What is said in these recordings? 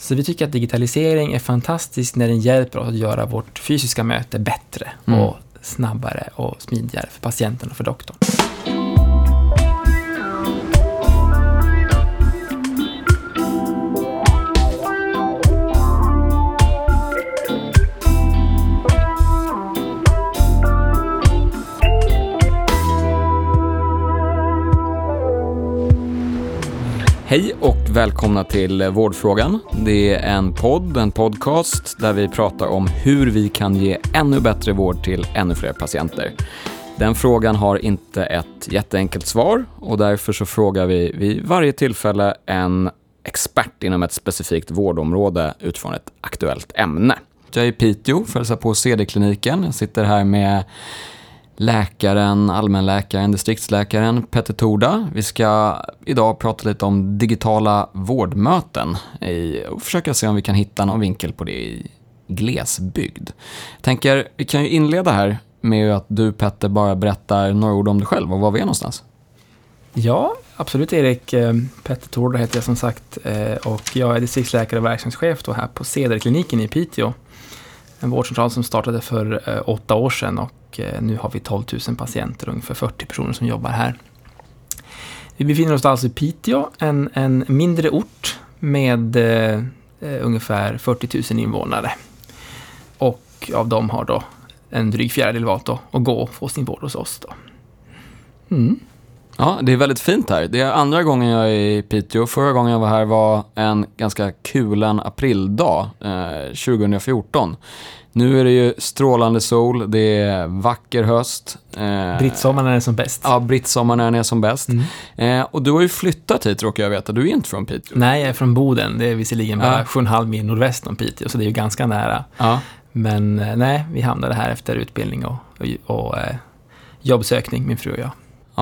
Så vi tycker att digitalisering är fantastiskt när den hjälper oss att göra vårt fysiska möte bättre Mm. och snabbare och smidigare för patienten och för doktorn. Hej och välkomna till Vårdfrågan. Det är en podd, en podcast där vi pratar om hur vi kan ge ännu bättre vård till ännu fler patienter. Den frågan har inte ett jätteenkelt svar och därför så frågar vi vid varje tillfälle en expert inom ett specifikt vårdområde utifrån ett aktuellt ämne. Jag är i Piteå för att hälsa på CD-kliniken. Jag sitter här med läkaren, allmänläkaren, distriktsläkaren Petter Torda. Vi ska idag prata lite om digitala vårdmöten och försöka se om vi kan hitta någon vinkel på det i glesbygd. Jag tänker, vi kan ju inleda här med att du Petter bara berättar några ord om dig själv och var vi är någonstans. Ja, absolut Erik. Eh, Petter Torda heter jag som sagt eh, och jag är distriktsläkare och verksamhetschef här på Cederkliniken i Piteå. En vårdcentral som startade för eh, åtta år sedan och och eh, nu har vi 12 000 patienter och ungefär 40 personer som jobbar här. Vi befinner oss alltså i Piteå, en, en mindre ort med eh, eh, ungefär 40 000 invånare. Och av dem har då en dryg fjärdedel valt att att gå och få sin vård hos oss. Då. Mm. Ja, det är väldigt fint här. Det är andra gången jag är i Piteå. Förra gången jag var här var en ganska kulen aprildag, eh, 2014. Nu är det ju strålande sol, det är vacker höst. Eh, Brittsommaren är som bäst. Ja, brittsommaren är som bäst. Mm. Eh, och du har ju flyttat hit råkar jag veta, du är inte från Piteå. Nej, jag är från Boden. Det är visserligen bara Ja. 7,5 mil nordväst om Piteå, så det är ju ganska nära. Ja. Men eh, nej, vi hamnade här efter utbildning och, och, och eh, jobbsökning, min fru och jag.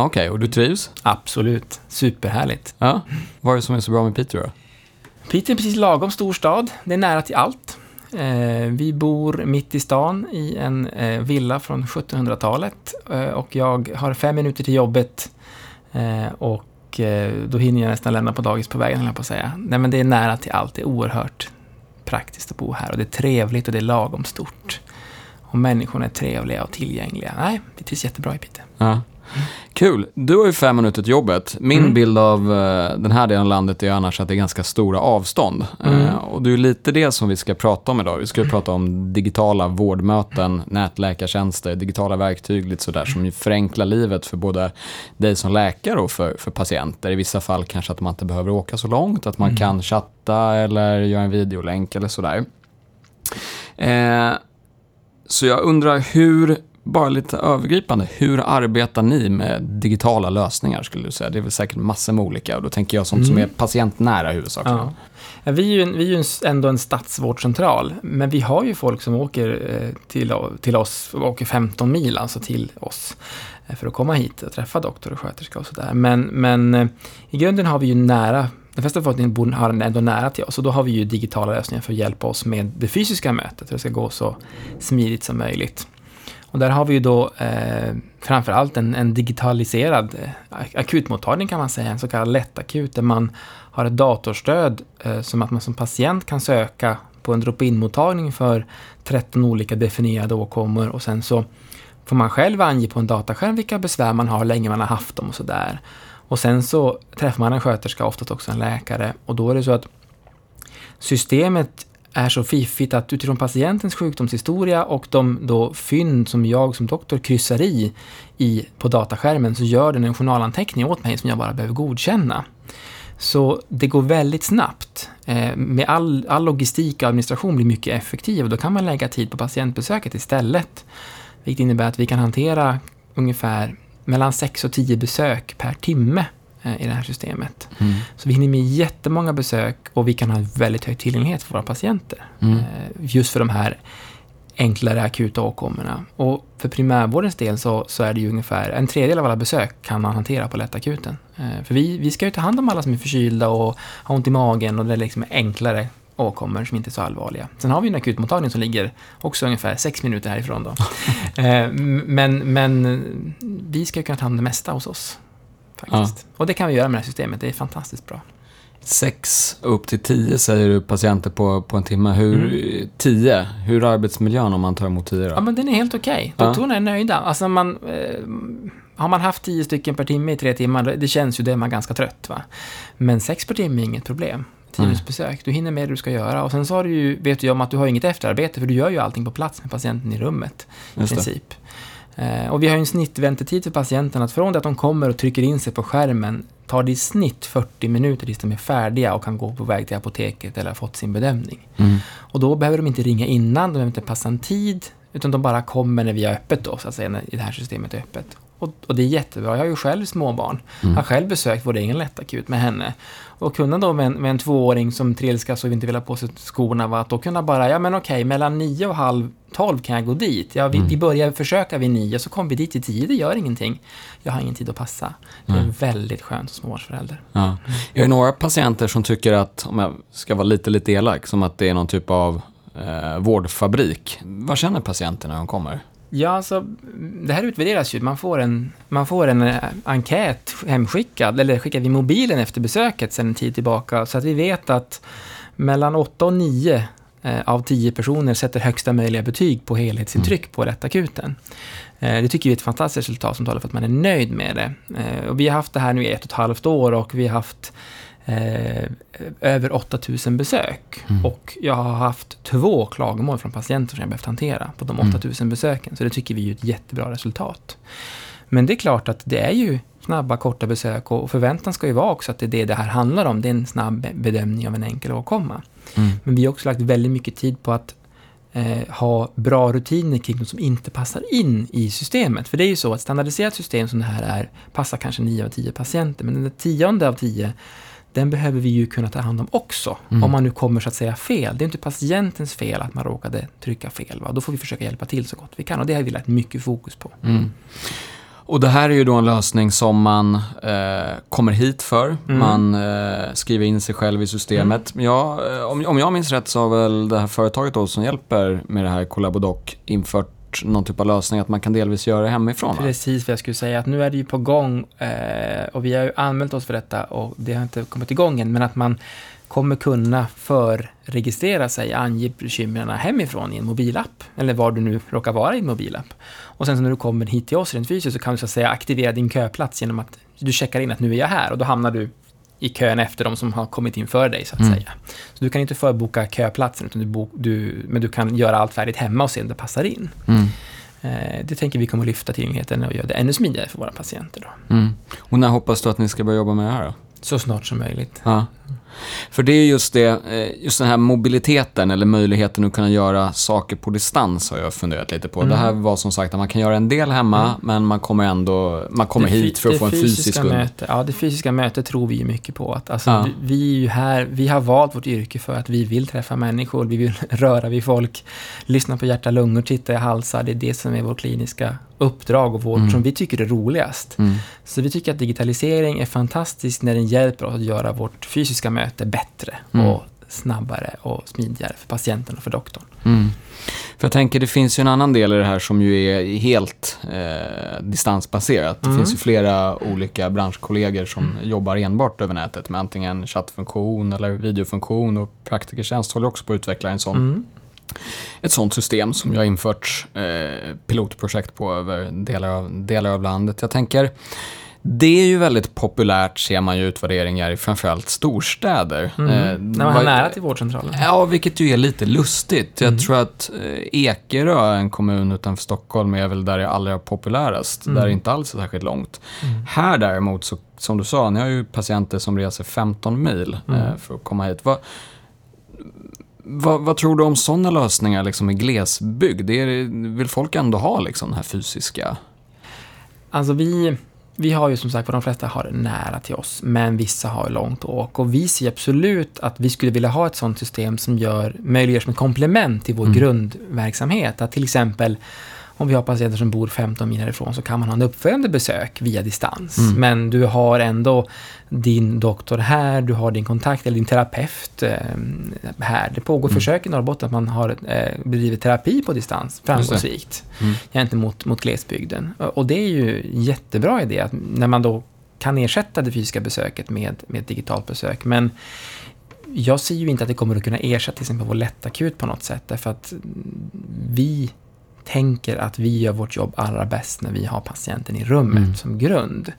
Okej, och du trivs? Absolut. Superhärligt. Ja. Vad är det som är så bra med Piteå då? Piteå är precis lagom stor stad. Det är nära till allt. Eh, vi bor mitt i stan i en eh, villa från 1700-talet eh, och jag har fem minuter till jobbet och då hinner jag nästan lämna på dagis på vägen, höll jag på att säga. Nej, men det är nära till allt. Det är oerhört praktiskt att bo här och det är trevligt och det är lagom stort. Och människorna är trevliga och tillgängliga. Nej, vi trivs jättebra i Piteå. Ja. Kul. Du har ju fem minuter till jobbet. Min Mm. bild av eh, den här delen av landet är annars att det är ganska stora avstånd. Mm. Eh, och det är lite det som vi ska prata om idag. Vi ska prata om digitala vårdmöten, nätläkartjänster, digitala verktyg, lite sådär som ju förenklar livet för både dig som läkare och för, för patienter. I vissa fall kanske att man inte behöver åka så långt, att man Mm. kan chatta eller göra en videolänk eller sådär. Eh, så jag undrar hur, bara lite övergripande, hur arbetar ni med digitala lösningar skulle du säga? Det är väl säkert massor med olika och då tänker jag sånt som är Mm. patientnära huvudsakligen. Ja. Ja, vi är ju, vi är ju en, ändå en stadsvårdcentral, men vi har ju folk som åker eh, till, till oss, åker 15 mil alltså till oss eh, för att komma hit och träffa doktor och sköterska och sådär. Men, men eh, i grunden har vi ju nära, de flesta befolkningen bor har ändå nära till oss och då har vi ju digitala lösningar för att hjälpa oss med det fysiska mötet, för att det ska gå så smidigt som möjligt. Och där har vi ju då eh, framförallt en, en digitaliserad eh, akutmottagning kan man säga, en så kallad lättakut där man har ett datorstöd eh, som att man som patient kan söka på en drop-in-mottagning för 13 olika definierade åkommor och sen så får man själv ange på en dataskärm vilka besvär man har, hur länge man har haft dem och sådär. Och sen så träffar man en sköterska, oftast också en läkare, och då är det så att systemet är så fiffigt att utifrån patientens sjukdomshistoria och de då fynd som jag som doktor kryssar i, i på dataskärmen så gör den en journalanteckning åt mig som jag bara behöver godkänna. Så det går väldigt snabbt. Eh, med all, all logistik och administration blir mycket effektiv och då kan man lägga tid på patientbesöket istället. Vilket innebär att vi kan hantera ungefär mellan 6 och 10 besök per timme i det här systemet. Mm. Så vi hinner med jättemånga besök och vi kan ha väldigt hög tillgänglighet för våra patienter. Mm. Eh, Just för de här enklare akuta åkommorna. Och för primärvårdens del så, så är det ju ungefär en tredjedel av alla besök kan man hantera på lättakuten. Eh, För vi, vi ska ju ta hand om alla som är förkylda och har ont i magen och det är liksom enklare åkommor som inte är så allvarliga. Sen har vi en akutmottagning som ligger också ungefär sex minuter härifrån då. Eh, men, men vi ska ju kunna ta hand om det mesta hos oss. Faktiskt. Och det kan vi göra med det här systemet, det är fantastiskt bra. Sex upp till tio säger du patienter på, på en timme. Hur, Tio, hur är arbetsmiljön om man tar emot tio Ja, då? men den är helt okej. Ja. Doktorerna är nöjda. Alltså man, eh, har man haft tio stycken per timme i tre timmar, det känns ju det är man ganska trött. Va? Men sex per timme är inget problem. Tidningsbesök, du hinner med det du ska göra. Och sen så har du ju, vet du om att du har inget efterarbete, för du gör ju allting på plats med patienten i rummet. I Just princip. Och vi har en snittväntetid för patienten att från det att de kommer och trycker in sig på skärmen tar det i snitt 40 minuter tills de är färdiga och kan gå på väg till apoteket eller har fått sin bedömning. Mm. Och då behöver de inte ringa innan, de behöver inte passa en tid, utan de bara kommer när vi har öppet då, så att säga, när det här systemet är öppet. Och, och det är jättebra. Jag har ju själv småbarn. Mm. Har själv besökt vår egen lättakut med henne. Och kunna då med en, med en tvååring som trilskas och inte vill ha på sig skorna, va, att då kunna bara, ja men okej, mellan nio och halv tolv kan jag gå dit. Ja, vi, Mm. vi börjar försöka vid nio, så kommer vi dit i tio, det gör ingenting. Jag har ingen tid att passa. Det är Nej. väldigt skönt som småbarnsförälder. Ja. Jag har några patienter som tycker att, om jag ska vara lite, lite elak, som att det är någon typ av eh, vårdfabrik. Vad känner patienterna när de kommer? Ja, alltså, det här utvärderas ju. Man får en, man får en eh, enkät hemskickad, eller skickad i mobilen efter besöket sedan en tid tillbaka, så att vi vet att mellan 8 och 9 eh, av 10 personer sätter högsta möjliga betyg på helhetsintryck på lättakuten. Eh, det tycker vi är ett fantastiskt resultat som talar för att man är nöjd med det. Och vi har haft det här nu i ett och ett halvt år och vi har haft eh, över 8000 besök. Mm. Och jag har haft två klagomål från patienter som jag behövt hantera på de Mm. 8000 besöken. Så det tycker vi är ett jättebra resultat. Men det är klart att det är ju snabba, korta besök och förväntan ska ju vara också att det är det det här handlar om. Det är en snabb bedömning av en enkel åkomma. Mm. Men vi har också lagt väldigt mycket tid på att eh, ha bra rutiner kring något som inte passar in i systemet. För det är ju så att standardiserat system som det här är passar kanske 9 av 10 patienter, men den där tionde av 10 den behöver vi ju kunna ta hand om också, Mm. om man nu kommer så att säga fel. Det är inte patientens fel att man råkade trycka fel. Va? Då får vi försöka hjälpa till så gott vi kan och det har vi lagt mycket fokus på. Mm. Och det här är ju då en lösning som man eh, kommer hit för. Mm. Man eh, skriver in sig själv i systemet. Men jag, eh, om, om jag minns rätt så har väl det här företaget då som hjälper med det här Collabodoc infört någon typ av lösning att man kan delvis göra det hemifrån. Va? Precis vad jag skulle säga, att nu är det ju på gång eh, och vi har ju anmält oss för detta och det har inte kommit igång än, men att man kommer kunna förregistrera sig, ange bekymren hemifrån i en mobilapp, eller var du nu råkar vara i en mobilapp. Och sen så när du kommer hit till oss rent fysiskt så kan du så att säga aktivera din köplats genom att du checkar in att nu är jag här och då hamnar du i kön efter de som har kommit in före dig, så att Mm. säga. Så du kan inte förboka köplatsen, utan du, bok, du, men du kan göra allt färdigt hemma och se om det passar in. Mm. Eh, Det tänker vi kommer att lyfta tillgängligheten och göra det ännu smidigare för våra patienter. Då. Mm. Och när hoppas du att ni ska börja jobba med det här då? Så snart som möjligt. Ja. För det är just det, eh, just den här mobiliteten eller möjligheten att kunna göra saker på distans har jag funderat lite på. Mm. Det här var som sagt att man kan göra en del hemma, Mm. men man kommer ändå, man kommer hit för att få en fysisk möte, Ja, det fysiska mötet tror vi mycket på. Att, alltså, Ja. vi, vi är ju här, vi har valt vårt yrke för att vi vill träffa människor, vi vill röra vid folk, lyssna på hjärta, lungor, titta i halsar. Det är det som är vårt kliniska uppdrag och vårt, Mm. som vi tycker är roligast. Mm. Så vi tycker att digitalisering är fantastiskt när den hjälper oss att göra vårt fysiska möte bättre Mm. och snabbare och smidigare för patienten och för doktorn. Mm. För jag tänker, det finns ju en annan del i det här som ju är helt eh, distansbaserat. Det Mm. finns ju flera olika branschkollegor som jobbar enbart över nätet med antingen chattfunktion eller videofunktion och Praktikertjänst håller också på att utveckla en sån Mm. ett sånt system som jag har infört eh, pilotprojekt på över delar av, delar av landet. Jag tänker, det är ju väldigt populärt ser man ju utvärderingar i framförallt storstäder. Mm. Eh, När man är nära till vårdcentralen. Ja, vilket ju är lite lustigt. Jag Mm. tror att eh, Ekerö, en kommun utanför Stockholm, är väl där det är allra populärast. Mm. Där det inte alls är särskilt långt. Mm. Här däremot, så, som du sa, ni har ju patienter som reser 15 mil Mm. eh, för att komma hit. Vad, vad, vad tror du om sådana lösningar liksom i glesbygd? Det är, vill folk ändå ha liksom den här fysiska... Alltså vi, vi har ju som sagt, de flesta har nära till oss, men vissa har långt åka. Och vi ser absolut att vi skulle vilja ha ett sådant system som gör, möjliggör som ett komplement till vår Mm. grundverksamhet. Att till exempel, om vi har patienter som bor 15 mil härifrån så kan man ha en uppföljande besök via distans. Mm. Men du har ändå din doktor här, du har din kontakt eller din terapeut eh, här. Det pågår Mm. försök i Norrbotten att man har eh, bedrivit terapi på distans framgångsrikt Mm. gentemot mot glesbygden. Och det är ju en jättebra idé att när man då kan ersätta det fysiska besöket med, med ett digitalt besök. Men jag ser ju inte att det kommer att kunna ersätta till exempel vår lättakut på något sätt. Därför att vi tänker att vi gör vårt jobb allra bäst när vi har patienten i rummet mm. som grund.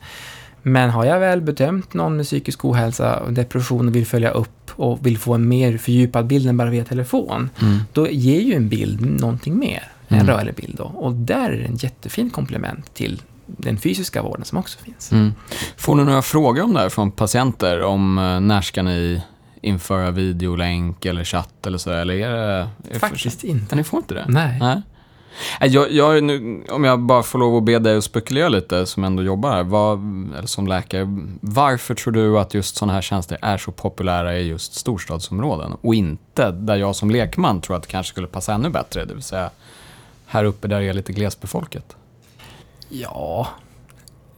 Men har jag väl bedömt någon med psykisk ohälsa och depression och vill följa upp och vill få en mer fördjupad bild än bara via telefon, mm. då ger ju en bild någonting mer, en mm. rörlig bild då. Och där är det en jättefin komplement till den fysiska vården som också finns. Mm. Får du några frågor om det här från patienter? Om uh, när ska ni införa videolänk eller chatt eller så? Eller är det, är Faktiskt för... inte. Ni får inte det? Nej. Nej. Äh, jag, jag, nu, om jag bara får lov att be dig att spekulera lite, som ändå jobbar här, vad, eller som läkare. Varför tror du att just sådana här tjänster är så populära i just storstadsområden och inte där jag som lekman tror att det kanske skulle passa ännu bättre, det vill säga här uppe där det är lite glesbefolkat? Ja,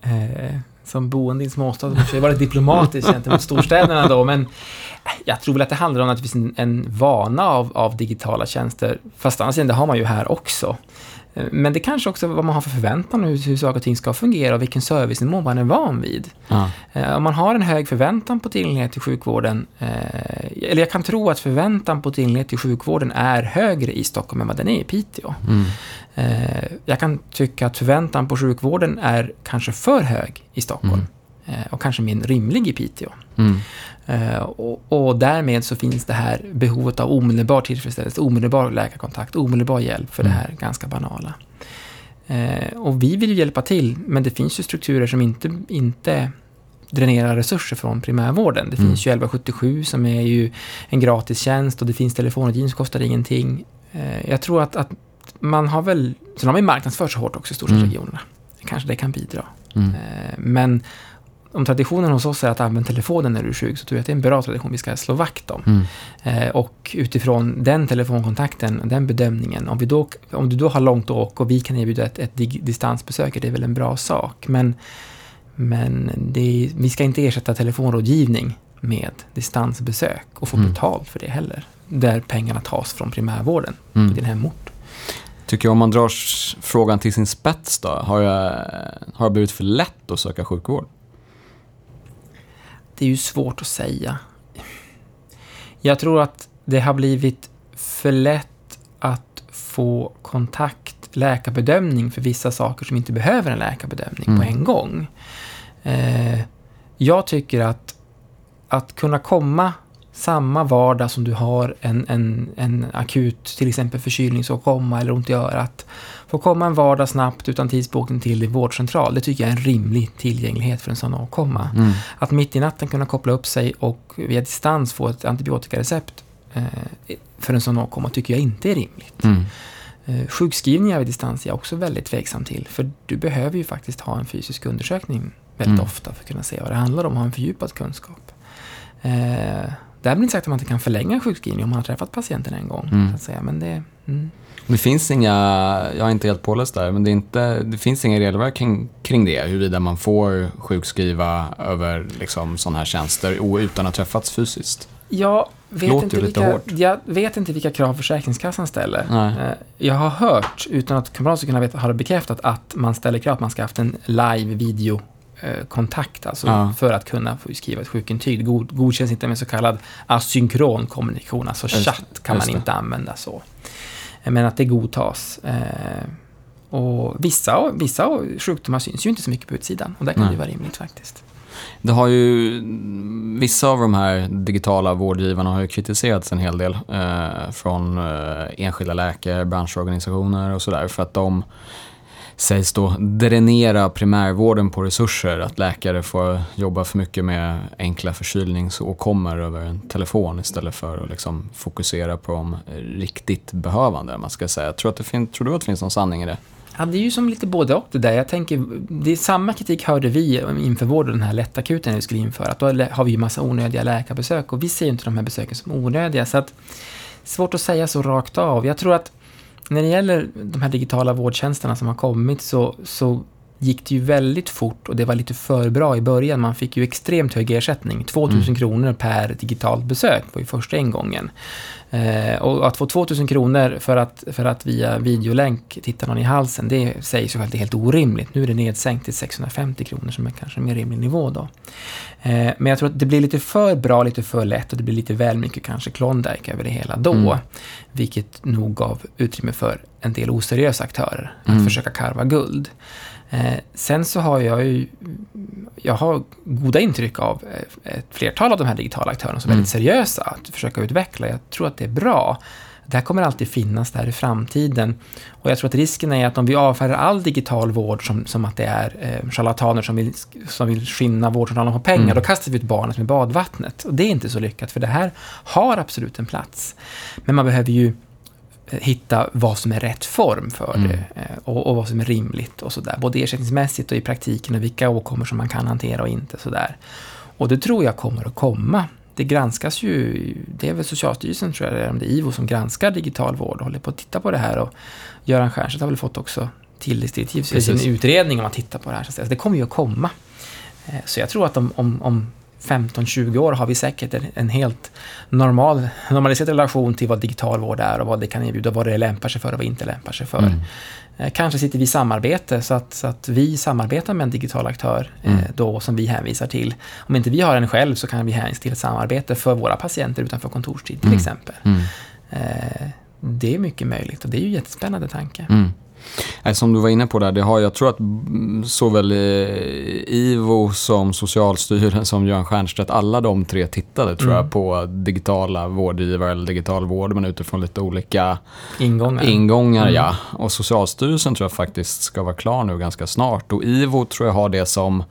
eh, som boende i en småstad måste jag lite diplomatisk gentemot storstäderna då, men jag tror väl att det handlar om att det finns en, en vana av, av digitala tjänster. Fast annars det har man ju här också. Eh, men det kanske också är vad man har för förväntan hur, hur saker och ting ska fungera och vilken servicenivå man är van vid. Ja. Eh, om man har en hög förväntan på tillgänglighet till sjukvården, eh, eller jag kan tro att förväntan på tillgänglighet till sjukvården är högre i Stockholm än vad den är i Piteå. Mm. Jag kan tycka att förväntan på sjukvården är kanske för hög i Stockholm. Mm. Eh, och kanske mer rimlig i Piteå. Mm. Eh, och, och, därmed så finns det här behovet av omedelbar tillfredsställelse, omedelbar läkarkontakt, omedelbar hjälp för mm. det här ganska banala. Eh, och vi vill ju hjälpa till, men det finns ju strukturer som inte, inte dränerar resurser från primärvården. Det mm. finns ju 1177 som är ju en gratistjänst och det finns telefonrådgivning som kostar ingenting. Jag tror att, att man har väl, sen har vi marknadsfört så hårt också i storstadsregionerna. Mm. Kanske det kan bidra. Mm. Men om traditionen hos oss är att använda telefonen när du är sjuk, så tror jag att det är en bra tradition vi ska slå vakt om. Mm. Eh, och utifrån den telefonkontakten, den bedömningen, om, vi då, om du då har långt att åka och vi kan erbjuda ett, ett distansbesök, det är väl en bra sak. Men, men det, vi ska inte ersätta telefonrådgivning med distansbesök och få mm. betalt för det heller. Där pengarna tas från primärvården mm. på din hemort. Tycker jag om man drar frågan till sin spets då, har, jag, har det blivit för lätt att söka sjukvård? Det är ju svårt att säga. Jag tror att det har blivit för lätt att få kontakt, läkarbedömning för vissa saker som inte behöver en läkarbedömning mm. på en gång. Eh, jag tycker att att kunna komma samma vardag som du har en, en, en akut, till exempel förkylningsåkomma eller ont i örat, Få komma en vardag snabbt utan tidsbokning till din vårdcentral, det tycker jag är en rimlig tillgänglighet för en sån åkomma. Mm. Att mitt i natten kunna koppla upp sig och via distans få ett antibiotikarecept eh, för en sån åkomma tycker jag inte är rimligt. Mm. Eh, sjukskrivningar vid distans är jag också väldigt tveksam till, för du behöver ju faktiskt ha en fysisk undersökning väldigt mm. ofta för att kunna se vad det handlar om och ha en fördjupad kunskap. Eh, därmed inte sagt att man inte kan förlänga sjukskrivning om man har träffat patienten en gång. Mm. Så att säga. Men det, mm. Det finns inga, jag är inte helt påläst där, men det, är inte, det finns inga regelverk kring, kring det, huruvida man får sjukskriva över liksom, sådana här tjänster utan att ha träffats fysiskt. Jag vet, inte vilka, jag vet inte vilka krav Försäkringskassan ställer. Nej. Eh, jag har hört, utan att kamrater ska kunna veta, har det bekräftat att man ställer krav att man ska ha haft en live video kontakt, alltså ja. för att kunna få skriva ett sjukintyg. God, godkänns inte med så kallad asynkron kommunikation, alltså chatt kan man inte använda så. Men att det godtas. Eh, och vissa, vissa sjukdomar syns ju inte så mycket på utsidan och där kan Nej. det vara rimligt faktiskt. Det har ju, vissa av de här digitala vårdgivarna har ju kritiserats en hel del eh, från eh, enskilda läkare, branschorganisationer och sådär för att de sägs då dränera primärvården på resurser. Att läkare får jobba för mycket med enkla förkylningsåkommor över en telefon istället för att liksom fokusera på de riktigt behövande. Man ska säga. Tror, att det fin- tror du att det finns någon sanning i det? Ja, det är ju som lite både och det där. Jag tänker, det är samma kritik hörde vi inför vården, den här lättakuten vi skulle införa. Att då har vi ju massa onödiga läkarbesök och vi ser ju inte de här besöken som onödiga. Så att, svårt att säga så rakt av. Jag tror att när det gäller de här digitala vårdtjänsterna som har kommit så, så gick det ju väldigt fort och det var lite för bra i början. Man fick ju extremt hög ersättning. 2000 mm. kronor per digitalt besök var ju första ingången. Eh, och att få 2000 kronor för att, för att via videolänk titta någon i halsen, det ju att det är helt orimligt. Nu är det nedsänkt till 650 kronor som är kanske en mer rimlig nivå då. Eh, men jag tror att det blir lite för bra, lite för lätt och det blir lite väl mycket kanske Klondike över det hela då. Mm. Vilket nog gav utrymme för en del oseriösa aktörer att mm. försöka karva guld. Eh, sen så har jag ju jag har goda intryck av eh, ett flertal av de här digitala aktörerna som är väldigt mm. seriösa att försöka utveckla. Jag tror att det är bra. Det här kommer alltid finnas där i framtiden. Och jag tror att risken är att om vi avfärdar all digital vård som, som att det är eh, charlataner som vill, som vill skinna vårdcentralen på pengar, mm. då kastar vi ut barnet med badvattnet. Och det är inte så lyckat, för det här har absolut en plats. Men man behöver ju hitta vad som är rätt form för mm. det eh, och, och, vad som är rimligt och sådär. Både ersättningsmässigt och i praktiken och vilka åkommor som man kan hantera och inte sådär. Och det tror jag kommer att komma. Det granskas ju, det är väl Socialstyrelsen tror jag, eller om det är IVO som granskar digital vård och håller på att titta på det här och Göran Stiernstedt har väl fått också tilläggsdirektiv i sin utredning om att titta på det här. Så det kommer ju att komma. Eh, så jag tror att om, om, om 15-20 år har vi säkert en, helt normal, normaliserad relation till vad digital vård är och vad det kan erbjuda, vad det lämpar sig för och vad det inte lämpar sig för. Mm. Eh, kanske sitter vi i samarbete så att, så att vi samarbetar med en digital aktör eh, mm. då som vi hänvisar till. Om inte vi har en själv så kan vi hänvisa till ett samarbete för våra patienter utanför kontorstid till mm. exempel. Mm. Eh, det är mycket möjligt och det är ju en jättespännande tanke. Mm. Som du var inne på där, det har, jag tror att såväl IVO som Socialstyrelsen som Göran Stiernstedt, alla de tre tittade tror mm. jag på digitala vårdgivare eller digital vård men utifrån lite olika ingångar. ingångar mm. ja. Och Socialstyrelsen tror jag faktiskt ska vara klar nu ganska snart och IVO tror jag har det som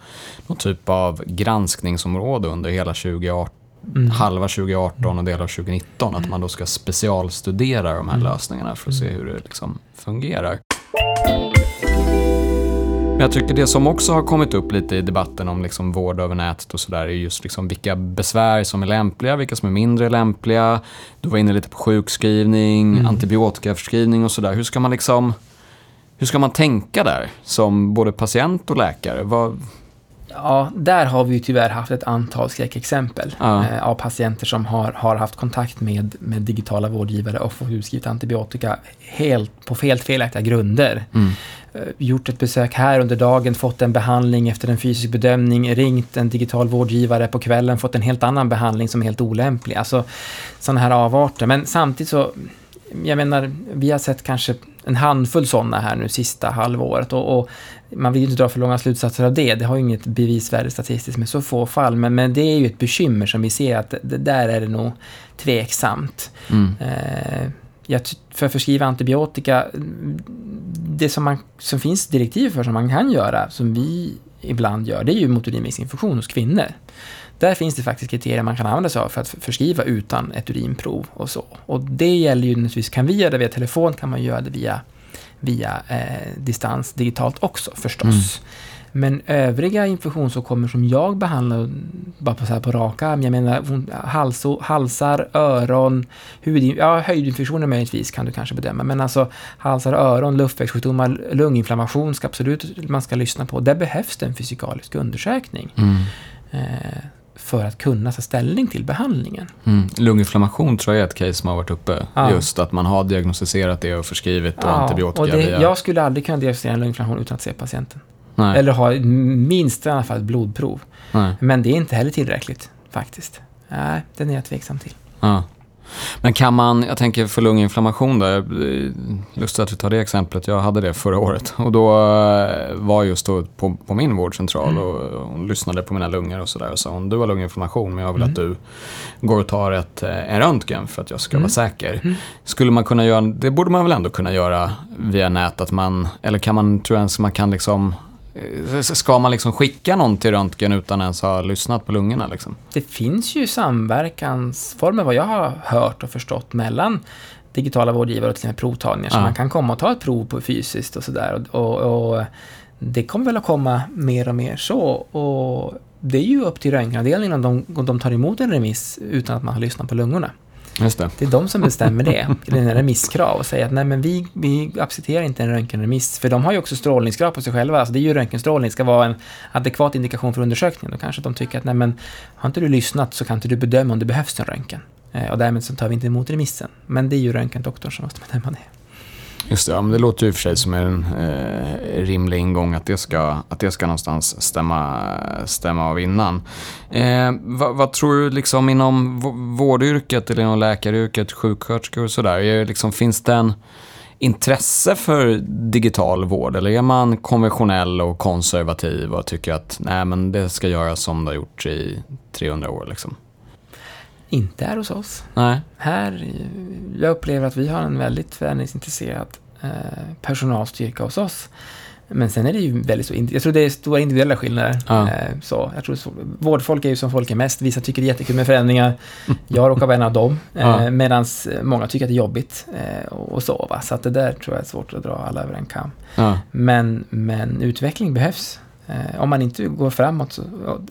någon typ av granskningsområde under hela 2018 Mm. halva 2018 och delar av 2019. Att man då ska specialstudera de här mm. lösningarna för att se hur det liksom fungerar. Men jag tycker det som också har kommit upp lite i debatten om liksom vård över nätet och sådär är just liksom vilka besvär som är lämpliga, vilka som är mindre lämpliga. Du var inne lite på sjukskrivning, mm. antibiotikaförskrivning och sådär. Hur ska man liksom hur ska man tänka där som både patient och läkare? Vad, Ja, där har vi ju tyvärr haft ett antal skräckexempel ja. eh, av patienter som har, har haft kontakt med, med digitala vårdgivare och fått utskrivet antibiotika helt, på helt felaktiga grunder. Mm. Eh, gjort ett besök här under dagen, fått en behandling efter en fysisk bedömning, ringt en digital vårdgivare på kvällen, fått en helt annan behandling som är helt olämplig. Alltså sådana här avarter. Men samtidigt så, jag menar, vi har sett kanske en handfull sådana här nu sista halvåret och, och man vill ju inte dra för långa slutsatser av det. Det har ju inget bevisvärde statistiskt med så få fall. Men, men det är ju ett bekymmer som vi ser att det, där är det nog tveksamt. Mm. Eh, jag, för att förskriva antibiotika, det som, man, som finns direktiv för som man kan göra, som vi ibland gör, det är ju motorinvägsinfektion hos kvinnor. Där finns det faktiskt kriterier man kan använda sig av för att förskriva utan ett urinprov och så. Och det gäller ju naturligtvis, kan vi göra det via telefon, kan man göra det via via eh, distans digitalt också förstås. Mm. Men övriga infektionsåkommor som jag behandlar, bara på, så här på rak arm, jag menar hals, halsar, öron, hud, ja, höjdinfektioner möjligtvis kan du kanske bedöma, men alltså halsar, öron, luftvägssjukdomar, lunginflammation ska absolut man ska lyssna på. Där behövs det en fysikalisk undersökning. Mm. Eh, för att kunna ta ställning till behandlingen. Mm. Lunginflammation tror jag är ett case som har varit uppe. Ja. Just att man har diagnostiserat det och förskrivit ja, antibiotika. Och det, via... Jag skulle aldrig kunna diagnostisera en lunginflammation utan att se patienten. Nej. Eller ha minst i alla fall ett blodprov. Nej. Men det är inte heller tillräckligt faktiskt. Nej, den är jag tveksam till. Ja. Men kan man, jag tänker för lunginflammation där, lustigt att du tar det exemplet, jag hade det förra året. Och då eh, var just då på, på min vårdcentral mm. och hon lyssnade på mina lungor och sådär och sa hon, du har lunginflammation men jag vill mm. att du går och tar ett, eh, en röntgen för att jag ska mm. vara säker. Mm. Skulle man kunna göra, det borde man väl ändå kunna göra via nät, att man, eller kan man, tror jag ens man kan liksom Eh, ska man liksom skicka någon till röntgen utan ens ha lyssnat på lungorna? Liksom? Det finns ju samverkansformer, vad jag har hört och förstått, mellan digitala vårdgivare och till exempel provtagningar. Ja. Så man kan komma och ta ett prov på fysiskt och sådär. Och, och, och, det kommer väl att komma mer och mer så. Och det är ju upp till röntgenavdelningen om de, om de tar emot en remiss utan att man har lyssnat på lungorna. Just det. Det är de som bestämmer det, det är remisskrav och säger att nej men vi, vi accepterar inte en röntgenremiss. För de har ju också strålningskrav på sig själva, alltså det är ju röntgenstrålning, ska vara en adekvat indikation för undersökningen. Då kanske de tycker att nej men har inte du lyssnat så kan inte du bedöma om det behövs en röntgen. Eh, och därmed så tar vi inte emot remissen. Men det är ju röntgendoktorn som måste bedöma det. Just det, ja, men det låter ju i och för sig som en eh, rimlig ingång att det ska, att det ska någonstans stämma, stämma av innan. Eh, vad, vad, tror du liksom inom vårdyrket eller inom läkaryrket, sjuksköterskor och sådär, liksom, finns det en intresse för digital vård eller är man konventionell och konservativ och tycker att nej, men det ska göras som det har gjorts i 300 år? Liksom? inte är hos oss. Nej. Här, jag upplever att vi har en väldigt förändringsintresserad personalstyrka hos oss. Men sen är det ju väldigt så, jag tror det är stora individuella skillnader. Ja. Eh, så, jag tror så, vårdfolk är ju som folk är mest, vissa tycker det är jättekul med förändringar. Jag råkar vara en av dem. Eh, ja. Medan många tycker att det är jobbigt eh, och så. Va? Så att det där tror jag är svårt att dra alla över en kam. Ja. Men, men utveckling behövs. Eh, om man inte går framåt, så,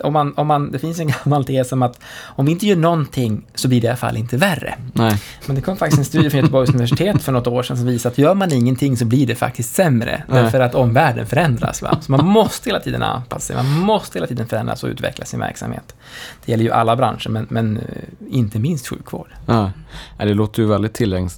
om man, om man, det finns en gammal tes om att om vi inte gör någonting så blir det i alla fall inte värre. Nej. Men det kom faktiskt en studie från Göteborgs universitet för något år sedan som visar att gör man ingenting så blir det faktiskt sämre. Nej. Därför att omvärlden förändras. Va? Så man måste hela tiden anpassa sig, man måste hela tiden förändras och utveckla sin verksamhet. Det gäller ju alla branscher, men, men eh, inte minst sjukvård. Ja. Det låter ju väldigt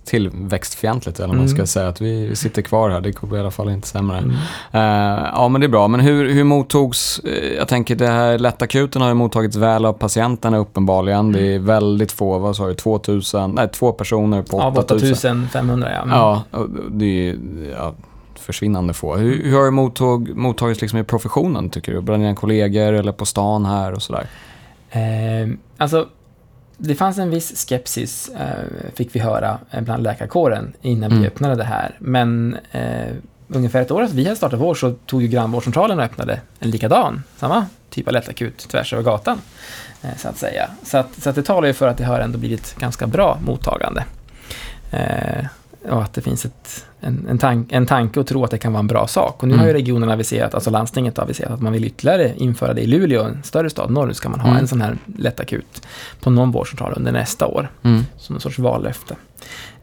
tillväxtfientligt, eller man ska mm. säga. Att vi sitter kvar här, det kommer i alla fall inte sämre. Mm. Uh, ja, men det är bra. Men hur, hur mottogs, eh, jag tänker det här lättakuten har ju mottagits väl av patienterna uppenbarligen. Mm. Det är väldigt få, vad sa du, 2000, nej två personer på 8000. Av 8500 ja. Mm. Ja, det är ja, försvinnande få. Hur, hur har det mottag, mottagits liksom i professionen tycker du? Bland dina kollegor eller på stan här och sådär? Eh, alltså, det fanns en viss skepsis, eh, fick vi höra, eh, bland läkarkåren innan mm. vi öppnade det här. Men eh, ungefär ett år efter vi hade startat vår så tog ju grannvårdscentralen och öppnade en likadan, samma typ av lättakut tvärs över gatan. Eh, så att säga. Så, att, så att det talar ju för att det har ändå blivit ganska bra mottagande. Eh, och att det finns ett, en, en, tank, en tanke och tro att det kan vara en bra sak. Och nu mm. har ju mm. regionen aviserat, alltså landstinget har aviserat att man vill ytterligare införa det i Luleå, en större stad norrut, ska man ha mm. en sån här lättakut på någon vårdcentral under nästa år. Mm. Som en sorts vallöfte.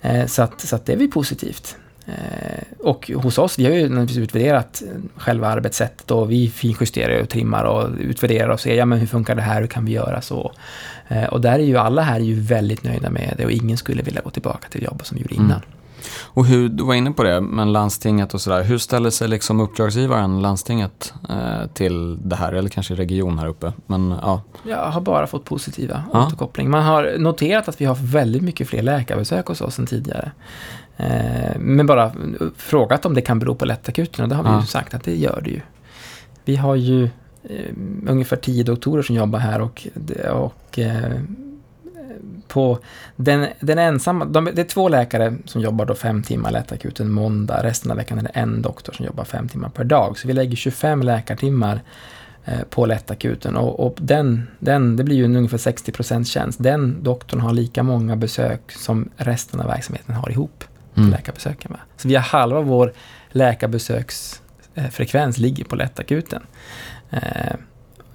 Eh, så, att, så att det är vi positivt. Eh, och hos oss, vi har ju naturligtvis utvärderat själva arbetssättet och vi finjusterar och trimmar och utvärderar och ser, ja men hur funkar det här, hur kan vi göra så? Eh, och där är ju alla här är ju väldigt nöjda med det och ingen skulle vilja gå tillbaka till jobbet som vi gjorde innan. Mm. Och hur, du var inne på det, men landstinget och sådär. Hur ställer sig liksom uppdragsgivaren, landstinget, eh, till det här? Eller kanske region här uppe? Men, ja. Jag har bara fått positiva ja. återkoppling. Man har noterat att vi har väldigt mycket fler läkarbesök hos oss än tidigare. Eh, men bara frågat om det kan bero på lättakuten och det har vi ja. ju sagt att det gör det ju. Vi har ju eh, ungefär tio doktorer som jobbar här och, och eh, på den, den ensamma, de, det är två läkare som jobbar då fem timmar lättakuten måndag, resten av veckan är det en doktor som jobbar fem timmar per dag. Så vi lägger 25 läkartimmar på lättakuten och, och den, den, det blir ju en ungefär 60% tjänst. Den doktorn har lika många besök som resten av verksamheten har ihop mm. läkarbesöken. Va? Så vi har halva vår läkarbesöksfrekvens ligger på lättakuten. Eh,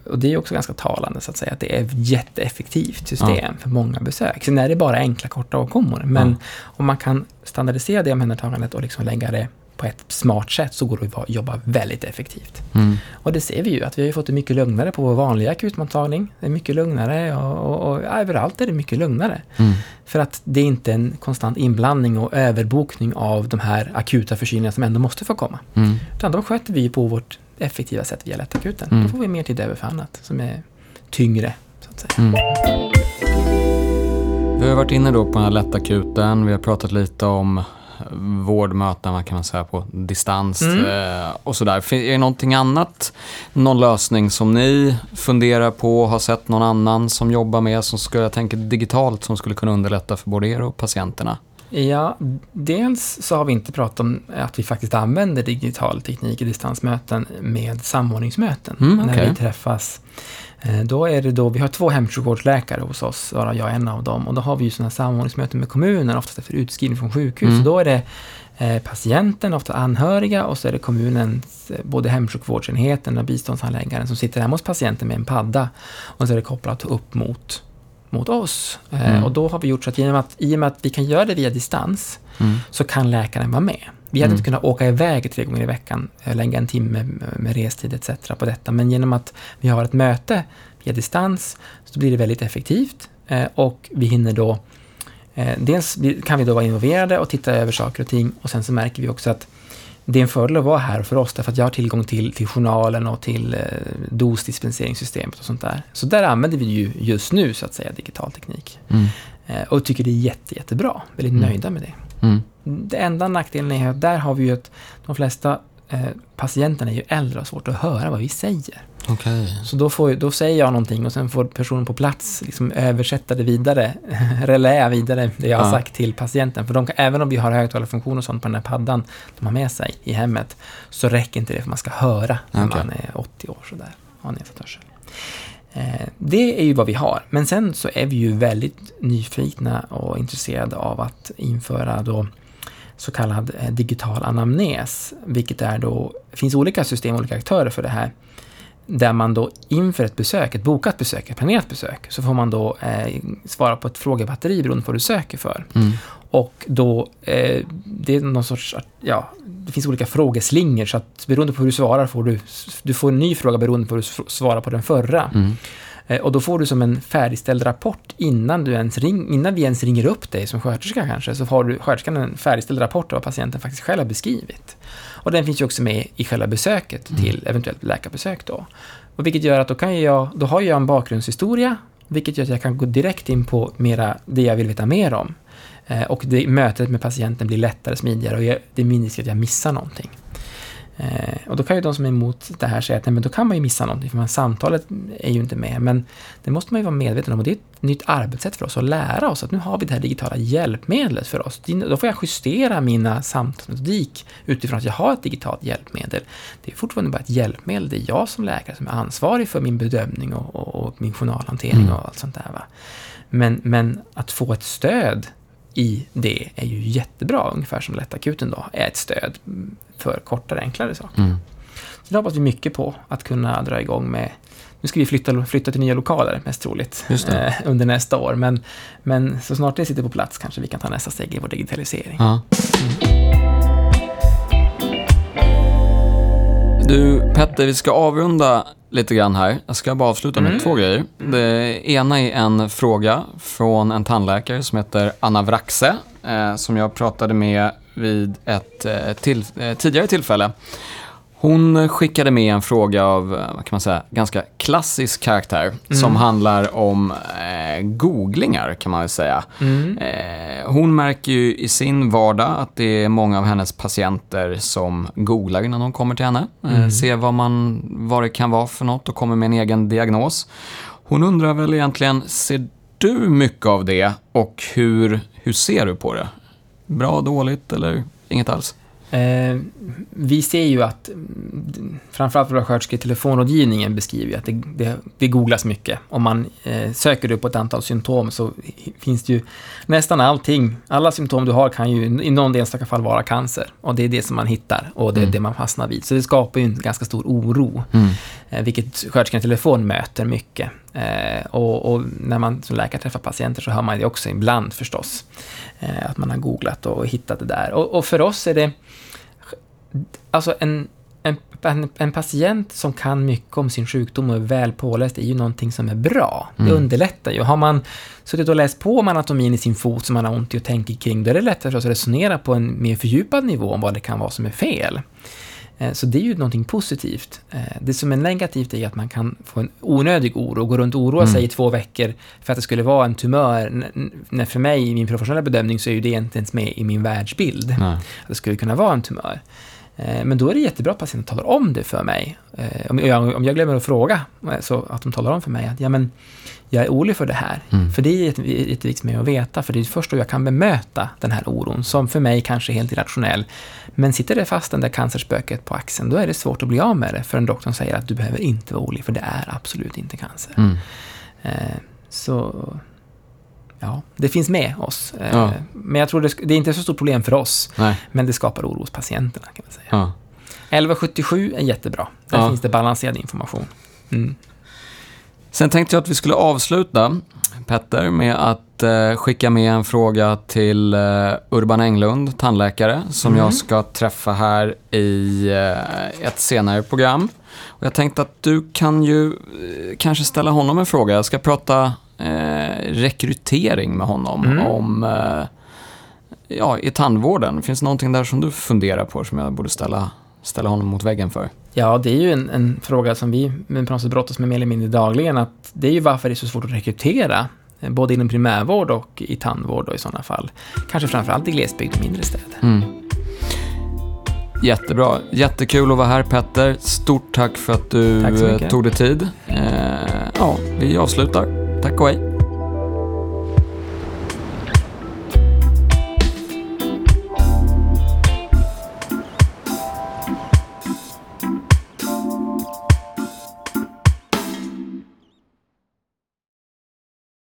och det är också ganska talande så att säga, att det är ett jätteeffektivt system ja. för många besök. Sen är det bara enkla korta åkommor, men ja. om man kan standardisera det omhändertagandet och liksom lägga det på ett smart sätt så går det att jobba väldigt effektivt. Mm. Och det ser vi ju, att vi har fått det mycket lugnare på vår vanliga akutmottagning. Det är mycket lugnare och, och, och överallt är det mycket lugnare. Mm. För att det är inte en konstant inblandning och överbokning av de här akuta förkylningarna som ändå måste få komma. Mm. Utan de sköter vi på vårt effektiva sätt via lättakuten. Mm. Då får vi mer tid över för annat som är tyngre. Så att säga. Mm. Vi har varit inne då på den här lättakuten. Vi har pratat lite om vårdmöten kan man säga på distans mm. eh, och sådär. Är det någonting annat, någon lösning som ni funderar på, har sett någon annan som jobbar med, som skulle, jag tänker digitalt, som skulle kunna underlätta för både er och patienterna? Ja, dels så har vi inte pratat om att vi faktiskt använder digital teknik i distansmöten med samordningsmöten. Mm, okay. När vi träffas. Eh, då är det då, vi har två hemsjukvårdsläkare hos oss, varav jag är en av dem. Och då har vi ju sådana samordningsmöten med kommunen, oftast efter utskrivning från sjukhus. Mm. Så då är det eh, patienten, ofta anhöriga och så är det kommunens, eh, både hemsjukvårdsenheten och biståndshandläggaren som sitter hemma hos patienten med en padda. Och så är det kopplat upp mot mot oss. Eh, Mm. Och då har vi gjort så att genom att, i och med att vi kan göra det via distans, Mm. så kan läkaren vara med. Vi hade Mm. inte kunnat åka iväg tre gånger i veckan, eh, lägga en timme med restid etc. på detta, men genom att vi har ett möte via distans så blir det väldigt effektivt eh, och vi hinner då eh, Dels kan vi då vara involverade och titta över saker och ting och sen så märker vi också att det är en fördel att vara här för oss därför att jag har tillgång till, till journalen och till eh, dosdispenseringssystemet och sånt där. Så där använder vi ju just nu så att säga digital teknik. Mm. Eh, och tycker det är jätte, jättebra. Väldigt Mm. nöjda med det. Mm. Det enda nackdelen är att där har vi ju att de flesta eh, patienterna är ju äldre och har svårt att höra vad vi säger. Okej. Så då, får, då säger jag någonting och sen får personen på plats liksom översätta det vidare, reläa vidare det jag har Ja. sagt till patienten. För de kan, även om vi har högtalarfunktion och sånt på den här paddan de har med sig i hemmet, så räcker inte det för man ska höra när Okej. man är 80 år sådär, har nedsatt hörsel. Eh, det är ju vad vi har. Men sen så är vi ju väldigt nyfikna och intresserade av att införa då så kallad eh, digital anamnes, vilket är då, det finns olika system, olika aktörer för det här, där man då inför ett besök, ett bokat besök, ett planerat besök, så får man då eh, svara på ett frågebatteri beroende på vad du söker för. Mm. Och då, eh, det är någon sorts, ja, det finns olika frågeslingor, så att beroende på hur du svarar får du, du får en ny fråga beroende på hur du svarar på den förra. Mm. Eh, Och då får du som en färdigställd rapport innan, du ens ring, innan vi ens ringer upp dig som sköterska kanske, så har du sköterskan en färdigställd rapport av vad patienten faktiskt själv har beskrivit. Och den finns ju också med i själva besöket till eventuellt läkarbesök då. Och vilket gör att då, kan jag, då har jag en bakgrundshistoria, vilket gör att jag kan gå direkt in på mera, det jag vill veta mer om. Eh, och det, mötet med patienten blir lättare, smidigare och jag, det är mindre risk att jag missar någonting. Eh, och då kan ju de som är emot det här säga att nej, men då kan man ju missa någonting, för man, samtalet är ju inte med. Men det måste man ju vara medveten om och det är ett nytt arbetssätt för oss att lära oss att nu har vi det här digitala hjälpmedlet för oss. Då får jag justera mina samtalsmetodik utifrån att jag har ett digitalt hjälpmedel. Det är fortfarande bara ett hjälpmedel, det är jag som läkare som är ansvarig för min bedömning och, och, och min journalhantering Mm. och allt sånt där. Va? Men, men att få ett stöd i det är ju jättebra, ungefär som lättakuten då är ett stöd för kortare, enklare saker. Mm. Så det hoppas vi mycket på, att kunna dra igång med nu ska vi flytta, flytta till nya lokaler, mest troligt, eh, under nästa år. Men, men så snart det sitter på plats kanske vi kan ta nästa steg i vår digitalisering. Ja. Du, Petter, vi ska avrunda lite grann här. Jag ska bara avsluta med Mm. två grejer. Det ena är en fråga från en tandläkare som heter Anna Vraxe, eh, som jag pratade med vid ett eh, till, eh, tidigare tillfälle. Hon skickade med en fråga av, eh, vad kan man säga, ganska klassisk karaktär, som handlar om eh, googlingar kan man väl säga. Mm. Eh, hon märker ju i sin vardag att det är många av hennes patienter som googlar innan de kommer till henne. Eh, Mm. ser vad, man, vad det kan vara för något och kommer med en egen diagnos. Hon undrar väl egentligen, ser du mycket av det och hur, hur ser du på det? Bra, dåligt eller inget alls? Eh, vi ser ju att, mm, framförallt våra sköterskor i telefonrådgivningen beskriver ju att det, det, det googlas mycket. Om man eh, söker du på ett antal symptom så finns det ju nästan allting, alla symptom du har kan ju i någon enstaka fall vara cancer. Och det är det som man hittar och det är Mm. det man fastnar vid. Så det skapar ju en ganska stor oro. Eh, vilket sköterskan i telefon möter mycket. Eh, och, och när man som läkare träffar patienter så hör man det också ibland förstås. Eh, att man har googlat och hittat det där. Och, och för oss är det, alltså en, en, en, en patient som kan mycket om sin sjukdom och är väl påläst är ju någonting som är bra. Det Mm. underlättar ju. Har man suttit och läst på om anatomin i sin fot som man har ont i och tänker kring, då är det lättare att resonera på en mer fördjupad nivå om vad det kan vara som är fel. Eh, Så det är ju någonting positivt. Eh, Det som är negativt är att man kan få en onödig oro, gå runt och oroa Mm. sig i två veckor för att det skulle vara en tumör. När för mig, i min professionella bedömning, så är ju det inte ens med i min världsbild. Nej. Att det skulle kunna vara en tumör. Eh, Men då är det jättebra att patienten talar om det för mig. Eh, Om jag, om jag glömmer att fråga, eh, så att de talar om för mig att ja, men, jag är orolig för det här. Mm. För det är jätte- jätteviktigt för mig att veta, för det är först då jag kan bemöta den här oron, som för mig kanske är helt irrationell. Men sitter det fast den där cancerspöket på axeln, då är det svårt att bli av med det, för en doktor säger att du behöver inte vara orolig, för det är absolut inte cancer. Mm. Så, ja, det finns med oss. Eh, Ja. Men jag tror det, det är inte så stort problem för oss, Nej. men det skapar oro hos patienterna, kan man säga. Ja. 1177 är jättebra. Där Ja. finns det balanserad information. Mm. Sen tänkte jag att vi skulle avsluta Petter, med att eh, skicka med en fråga till eh, Urban Englund, tandläkare, som Mm. jag ska träffa här i eh, ett senare program. Och jag tänkte att du kan ju eh, kanske ställa honom en fråga. Jag ska prata eh, rekrytering med honom Mm. om eh, ja, i tandvården. Finns det någonting där som du funderar på som jag borde ställa, ställa honom mot väggen för? Ja, det är ju en, en fråga som vi på något sätt brottas med mer eller mindre dagligen. Att det är ju varför det är så svårt att rekrytera, eh, både inom primärvård och i tandvård då, i sådana fall. Kanske framförallt i glesbygd och mindre städer. Mm. Jättebra. Jättekul att vara här Petter. Stort tack för att du Tack eh, tog dig tid. Eh, ja, vi avslutar. Tack och hej.